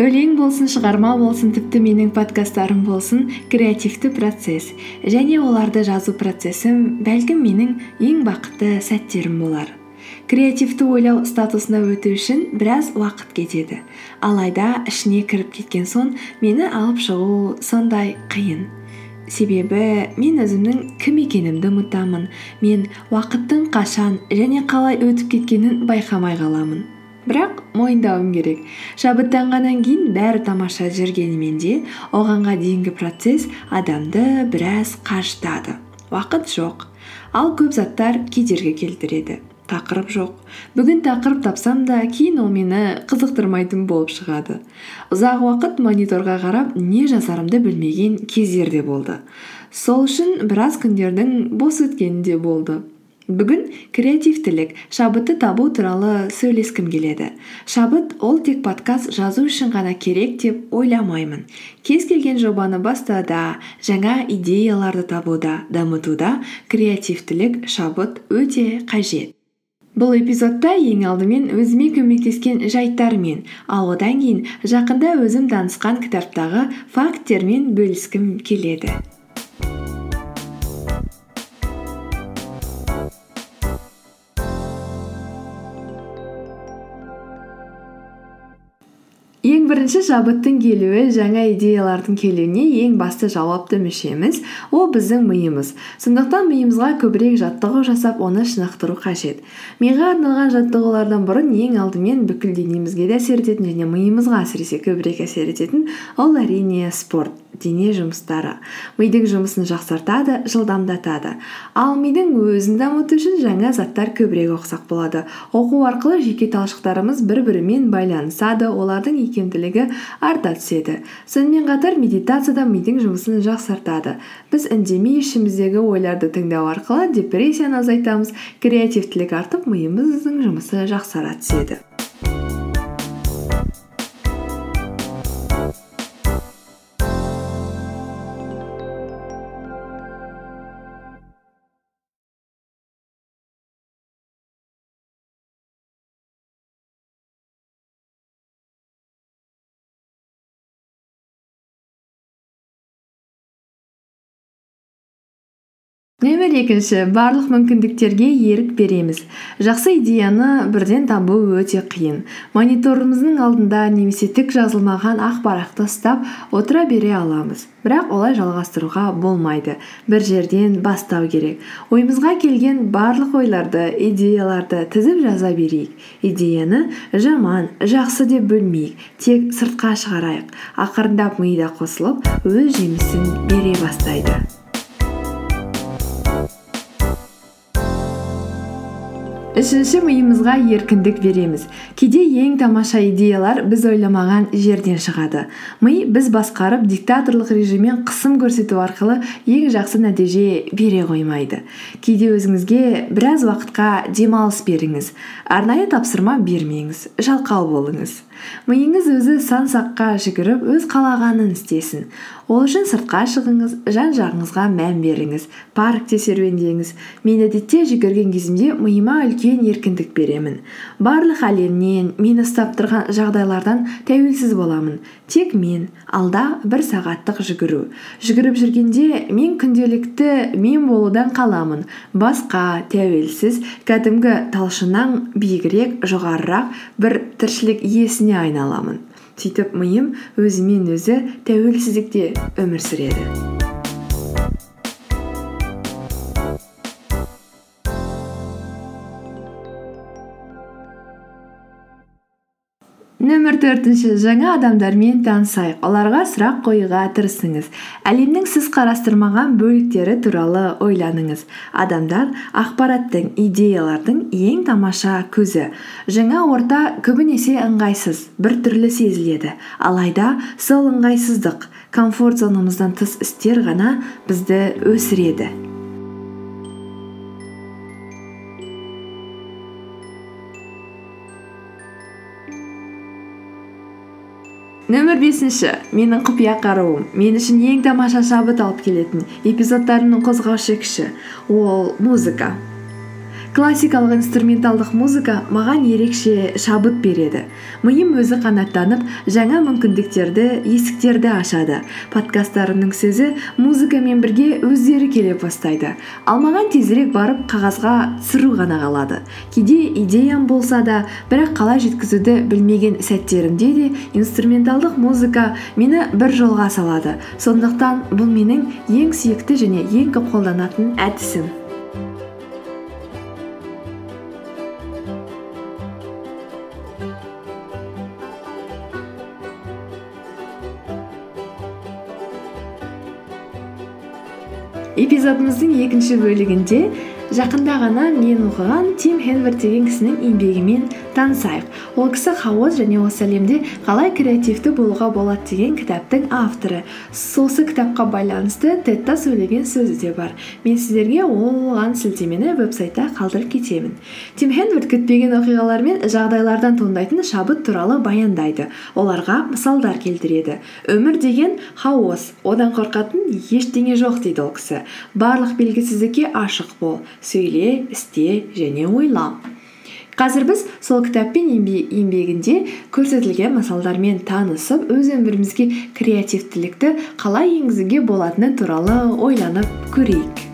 өлең болсын шығарма болсын тіпті менің подкасттарым болсын креативті процесс. Және оларды жазу процессім бәлкім менің ең бақытты сәттерім болар. Креативті ойлау статусына өту үшін біраз уақыт кетеді. Алайда ішіне кіріп кеткен соң мені алып шығу сондай қиын. Себебі мен өзімнің кім екенімді ұмытамын. Мен уақыттың қашан және қалай өтіп кеткенін байқамай қаламын. Бірақ мойындауым керек. Шабыттанғаннан кейін бәрі тамаша жүргенімен де оғанға дейінгі процесс адамды біраз қажытады уақыт жоқ. Ал көп заттар кедергі келтіреді. Тақырып жоқ. Бүгін тақырып тапсам да кейін ол мені қызықтырмайтын болып шығады. Ұзақ уақыт мониторға қарап не жазарымды білмеген кездер де болды. Сол үшін біраз күндердің бос өткені де болды. Бүгін креативтілік шабытты табу туралы сөйлескім келеді. Шабыт ол тек подкаст жазу үшін ғана керек деп ойламаймын. Кез келген жобаны бастауда жаңа идеяларды табуда дамытуда креативтілік шабыт өте қажет. Бұл эпизодта ең алдымен өзіме көмектескен жайттармен ал одан кейін жақында өзім танысқан кітаптағы факттермен бөліскім келеді. Бірінші шабыттың келуі жаңа идеялардың келуіне ең басты жауапты мүшеміз. Ол біздің миымыз. Сондықтан миымызға көбірек жаттығу жасап оны шынықтыру қажет. Миға арналған жаттығулардан бұрын ең алдымен бүкіл денемізге де әсер ететін және миымызға әсіресе көбірек әсер ететін ол әрине спорт дене жұмыстары. Мидың жұмысын жақсартады жылдамдатады. Ал мидың өзін дамыту үшін жаңа заттар көбірек оқысақ болады. Оқу арқылы жеке талшықтарымыз бір бірімен байланысады олардың икемділігі арта түседі. Сонымен қатар медитация да мидың жұмысын жақсартады. Біз үндемей ішіміздегі ойларды тыңдау арқылы депрессияны азайтамыз креативтілік артып миымыздың жұмысы жақсара түседі. Нөмір екінші барлық мүмкіндіктерге ерік береміз. Жақсы идеяны бірден табу өте қиын. Мониторымыздың алдында немесе түк жазылмаған ақ парақты ұстап отыра бере аламыз. Бірақ олай жалғастыруға болмайды. Бір жерден бастау керек. Ойымызға келген барлық ойларды идеяларды тізіп жаза берейік. Идеяны жаман жақсы деп бөлмейік. Тек сыртқа шығарайық. Ақырындап мида қосылып өз жемісін бере бастайды. Үшінші миымызға еркіндік береміз. Кейде ең тамаша идеялар біз ойламаған жерден шығады. Ми біз басқарып диктаторлық режиммен қысым көрсету арқылы ең жақсы нәтиже бере қоймайды. Кейде өзіңізге біраз уақытқа демалыс беріңіз. Арнайы тапсырма бермеңіз жалқау болыңыз. Миыңыз өзі сан саққа жүгіріп өз қалағанын істесін. Ол үшін сыртқа шығыңыз жан жағыңызға мән беріңіз паркте серуендеңіз. Мен әдетте жүгірген кезімде миыма үлкен еркіндік беремін. Барлық әлемнен мені ұстап тұрған жағдайлардан тәуелсіз боламын. Тек мен алда бір сағаттық жүгіру. Жүгіріп жүргенде мен күнделікті мен болудан қаламын. Басқа тәуелсіз кәдімгі талшыннан биігірек жоғарырақ бір тіршілік иесіне айналамын. Сөйтіп миым өзімен өзі тәуелсіздікте өмір сүреді. Нөмір төртінші. Жаңа адамдармен танысайық. Оларға сұрақ қоюға тырысыңыз. Әлемнің сіз қарастырмаған бөліктері туралы ойланыңыз. Адамдар ақпараттың идеялардың ең тамаша көзі. Жаңа орта көбінесе ыңғайсыз біртүрлі сезіледі. Алайда сол ыңғайсыздық комфорт зонамыздан тыс істер ғана бізді өсіреді. Нөмір бесінші. Менің құпия қаруым. Мен үшін ең тамаша шабыт алып келетін эпизодтарымның қозғаушы күші. Ол музыка. Классикалық инструменталдық музыка маған ерекше шабыт береді. Миым өзі қанаттанып жаңа мүмкіндіктерді есіктерді ашады. Подкасттарымның сөзі музыкамен бірге өздері келе бастайды. Ал маған тезірек барып қағазға түсіру ғана қалады. Кейде идеям болса да бірақ қалай жеткізуді білмеген сәттерімде де инструменталдық музыка мені бір жолға салады. Сондықтан бұл менің ең сүйікті және ең көп қолданатын әдісім. Эпизодымыздың екінші бөлігінде жақында ғана мен оқыған тим хенворд деген кісінің еңбегімен танысайық ол кісі хаос және осы әлемде қалай креативті болуға болады деген кітаптың авторы. Сосы кітапқа байланысты тедта сөйлеген сөзі де бар. Мен сіздерге оған сілтемені веб сайтта қалдырып кетемін. Тим хенворд күтпеген оқиғалар мен жағдайлардан туындайтын шабыт туралы баяндайды. Оларға мысалдар келтіреді. Өмір деген хаос одан қорқатын ештеңе жоқ дейді ол кісі. Барлық белгісіздікке ашық бол сөйле істе және ойла қазір біз сол кітаппен еңбегінде көрсетілген мысалдармен танысып өз өмірімізге креативтілікті қалай енгізуге болатыны туралы ойланып көрейік.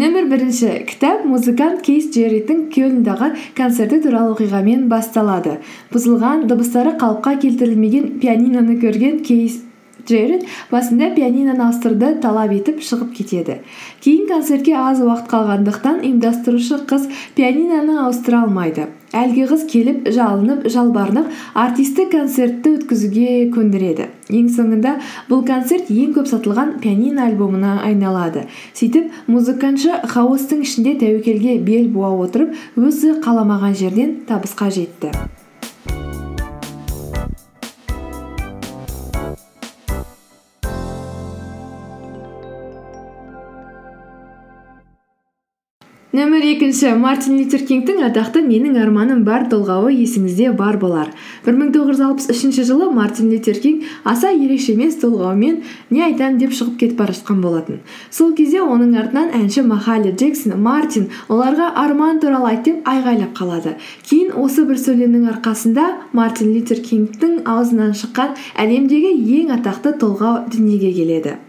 Нөмір бірінші. Кітап музыкант кейс джерриттің кельндағы концерті туралы оқиғамен басталады. Бұзылған дыбыстары қалыпқа келтірілмеген пианиноны көрген кейс джеррит басында пианиноны ауыстыруды талап етіп шығып кетеді. Кейін концертке аз уақыт қалғандықтан ұйымдастырушы қыз пианиноны ауыстыра алмайды. Әлгі қыз келіп жалынып жалбарынып артисті концертті өткізуге көндіреді. Ең соңында бұл концерт ең көп сатылған пианино альбомына айналады. Сөйтіп музыкантшы хаостың ішінде тәуекелге бел буа отырып өзі қаламаған жерден табысқа жетті. Нөмір екінші мартин лютер кингтің атақты менің арманым бар толғауы есіңізде бар болар. Бір мың тоғыз жүз алпыс үшінші жылы мартин лютер кинг аса ерекше емес толғауымен не айтамын деп шығып кетіп бара жатқан болатын. Сол кезде оның артынан әнші махали джексон мартин оларға арман туралы айт деп айғайлап қалады. Кейін осы бір сөйлемнің арқасында мартин лютер кингтің аузынан шыққан әлемдегі ең атақты толғау дүниеге келеді.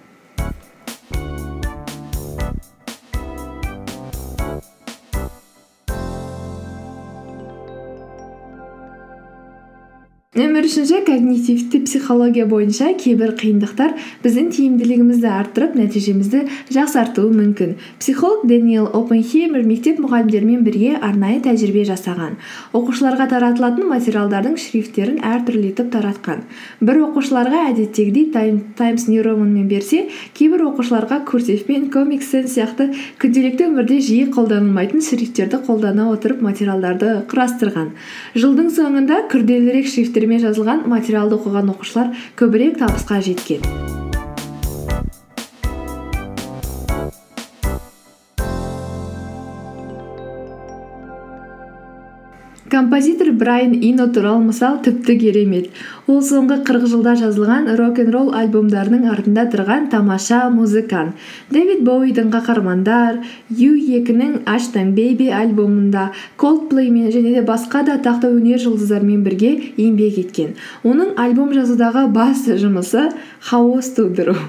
Нөмір үшінші когнитивті психология бойынша кейбір қиындықтар біздің тиімділігімізді арттырып нәтижемізді жақсартуы мүмкін. Психолог дэниел опенхеймер мектеп мұғалімдерімен бірге арнайы тәжірибе жасаған. Оқушыларға таратылатын материалдардың шрифттерін әртүрлі етіп таратқан. Бір оқушыларға әдеттегідей таймс нью романмен берсе кейбір оқушыларға курсивпен комик сияқты күнделікті өмірде жиі қолданылмайтын шрифттерді қолдана отырып материалдарды құрастырған. Жылдың соңында күрделірек жазылған материалды оқыған оқушылар көбірек табысқа жеткен. Композитор брайан ино туралы мысал тіпті керемет. Ол соңғы қырық жылда жазылған рок н ролл альбомдарының артында тұрған тамаша музыкант. Дэвид боуидің қаһармандар ю екінің аштан бейби альбомында колдплеймен және де басқа да атақты өнер жұлдыздарымен бірге еңбек еткен. Оның альбом жазудағы басты жұмысы хаос тудыру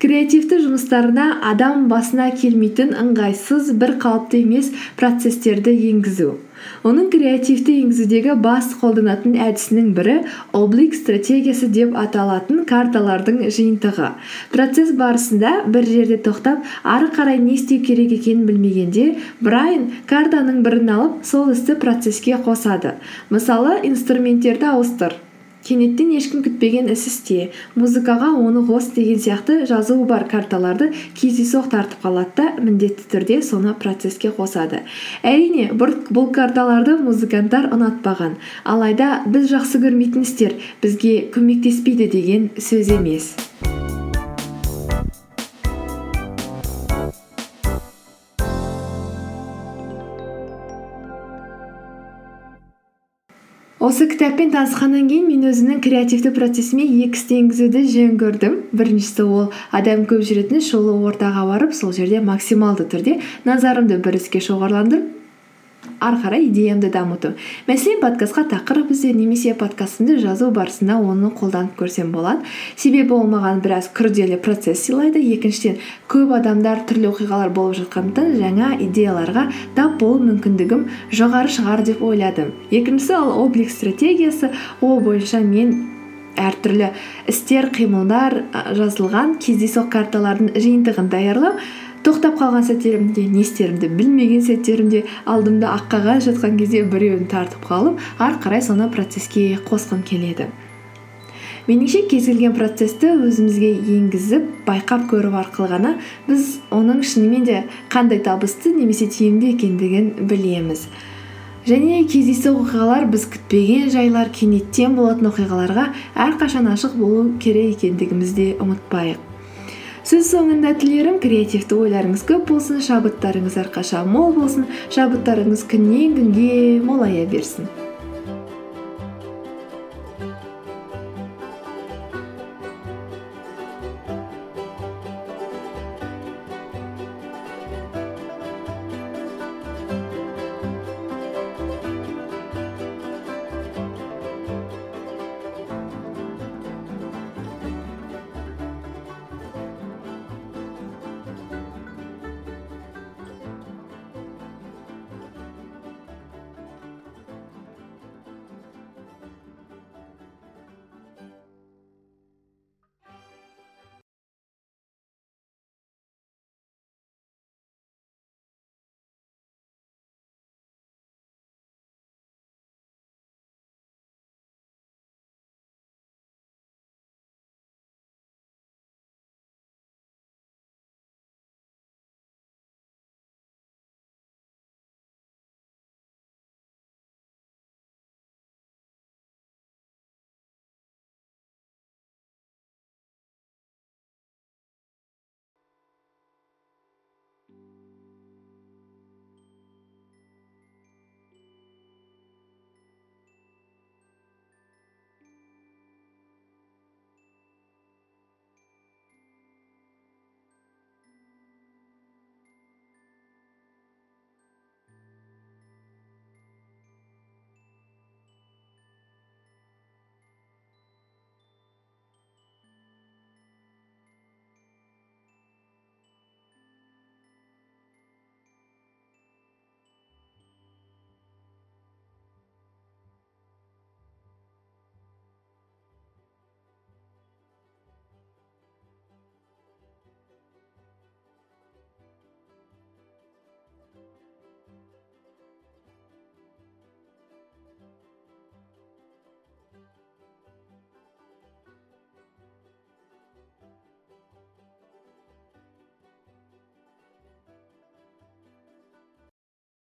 креативті жұмыстарына адам басына келмейтін ыңғайсыз бір қалыпты емес процесстерді енгізу. Оның креативті енгізудегі басты қолданатын әдісінің бірі облик стратегиясы деп аталатын карталардың жиынтығы. Процесс барысында бір жерде тоқтап ары қарай не істеу керек екенін білмегенде брайан картаның бірін алып сол істі процесске қосады. Мысалы инструменттерді ауыстыр. Кенеттен ешкім күтпеген іс істе. Музыкаға оны қос деген сияқты жазуы бар карталарды кездейсоқ тартып қалады да міндетті түрде соны процесске қосады. Әрине бұл карталарды музыканттар ұнатпаған. Алайда біз жақсы көрмейтін істер бізге көмектеспейді деген сөз емес. Осы кітаппен танысқаннан кейін мен өзімнің креативті процессіме екі істі енгізуді жөн көрдім. Біріншісі ол адам көп жүретін шулы ортаға барып сол жерде максималды түрде назарымды бір іске шоғырландырып ары қарай идеямды дамыту. Мәселен подкастқа тақырып іздеу немесе подкастымды жазу барысында оны қолданып көрсем болады. Себебі ол маған біраз күрделі процесс сыйлайды. Екіншіден көп адамдар түрлі оқиғалар болып жатқандықтан жаңа идеяларға тап болу мүмкіндігім жоғары шығар деп ойладым. Екіншісі ол облик стратегиясы. Ол бойынша мен әртүрлі істер қимылдар жазылған кездейсоқ карталардың жиынтығын даярлап тоқтап қалған сәттерімде не істерімді білмеген сәттерімде алдымда ақ қағаз жатқан кезде біреуін тартып қалып ары қарай соны процесске қосқым келеді. Меніңше кез келген процессті өзімізге енгізіп байқап көру арқылы ғана біз оның шынымен де қандай табысты немесе тиімді екендігін білеміз. Және кездейсоқ оқиғалар біз күтпеген жайлар кенеттен болатын оқиғаларға әрқашан ашық болу керек екендігімізді ұмытпайық. Сөз соңында тілерім креативті ойларыңыз көп болсын шабыттарыңыз әрқашан мол болсын. Шабыттарыңыз күннен күнге молая берсін.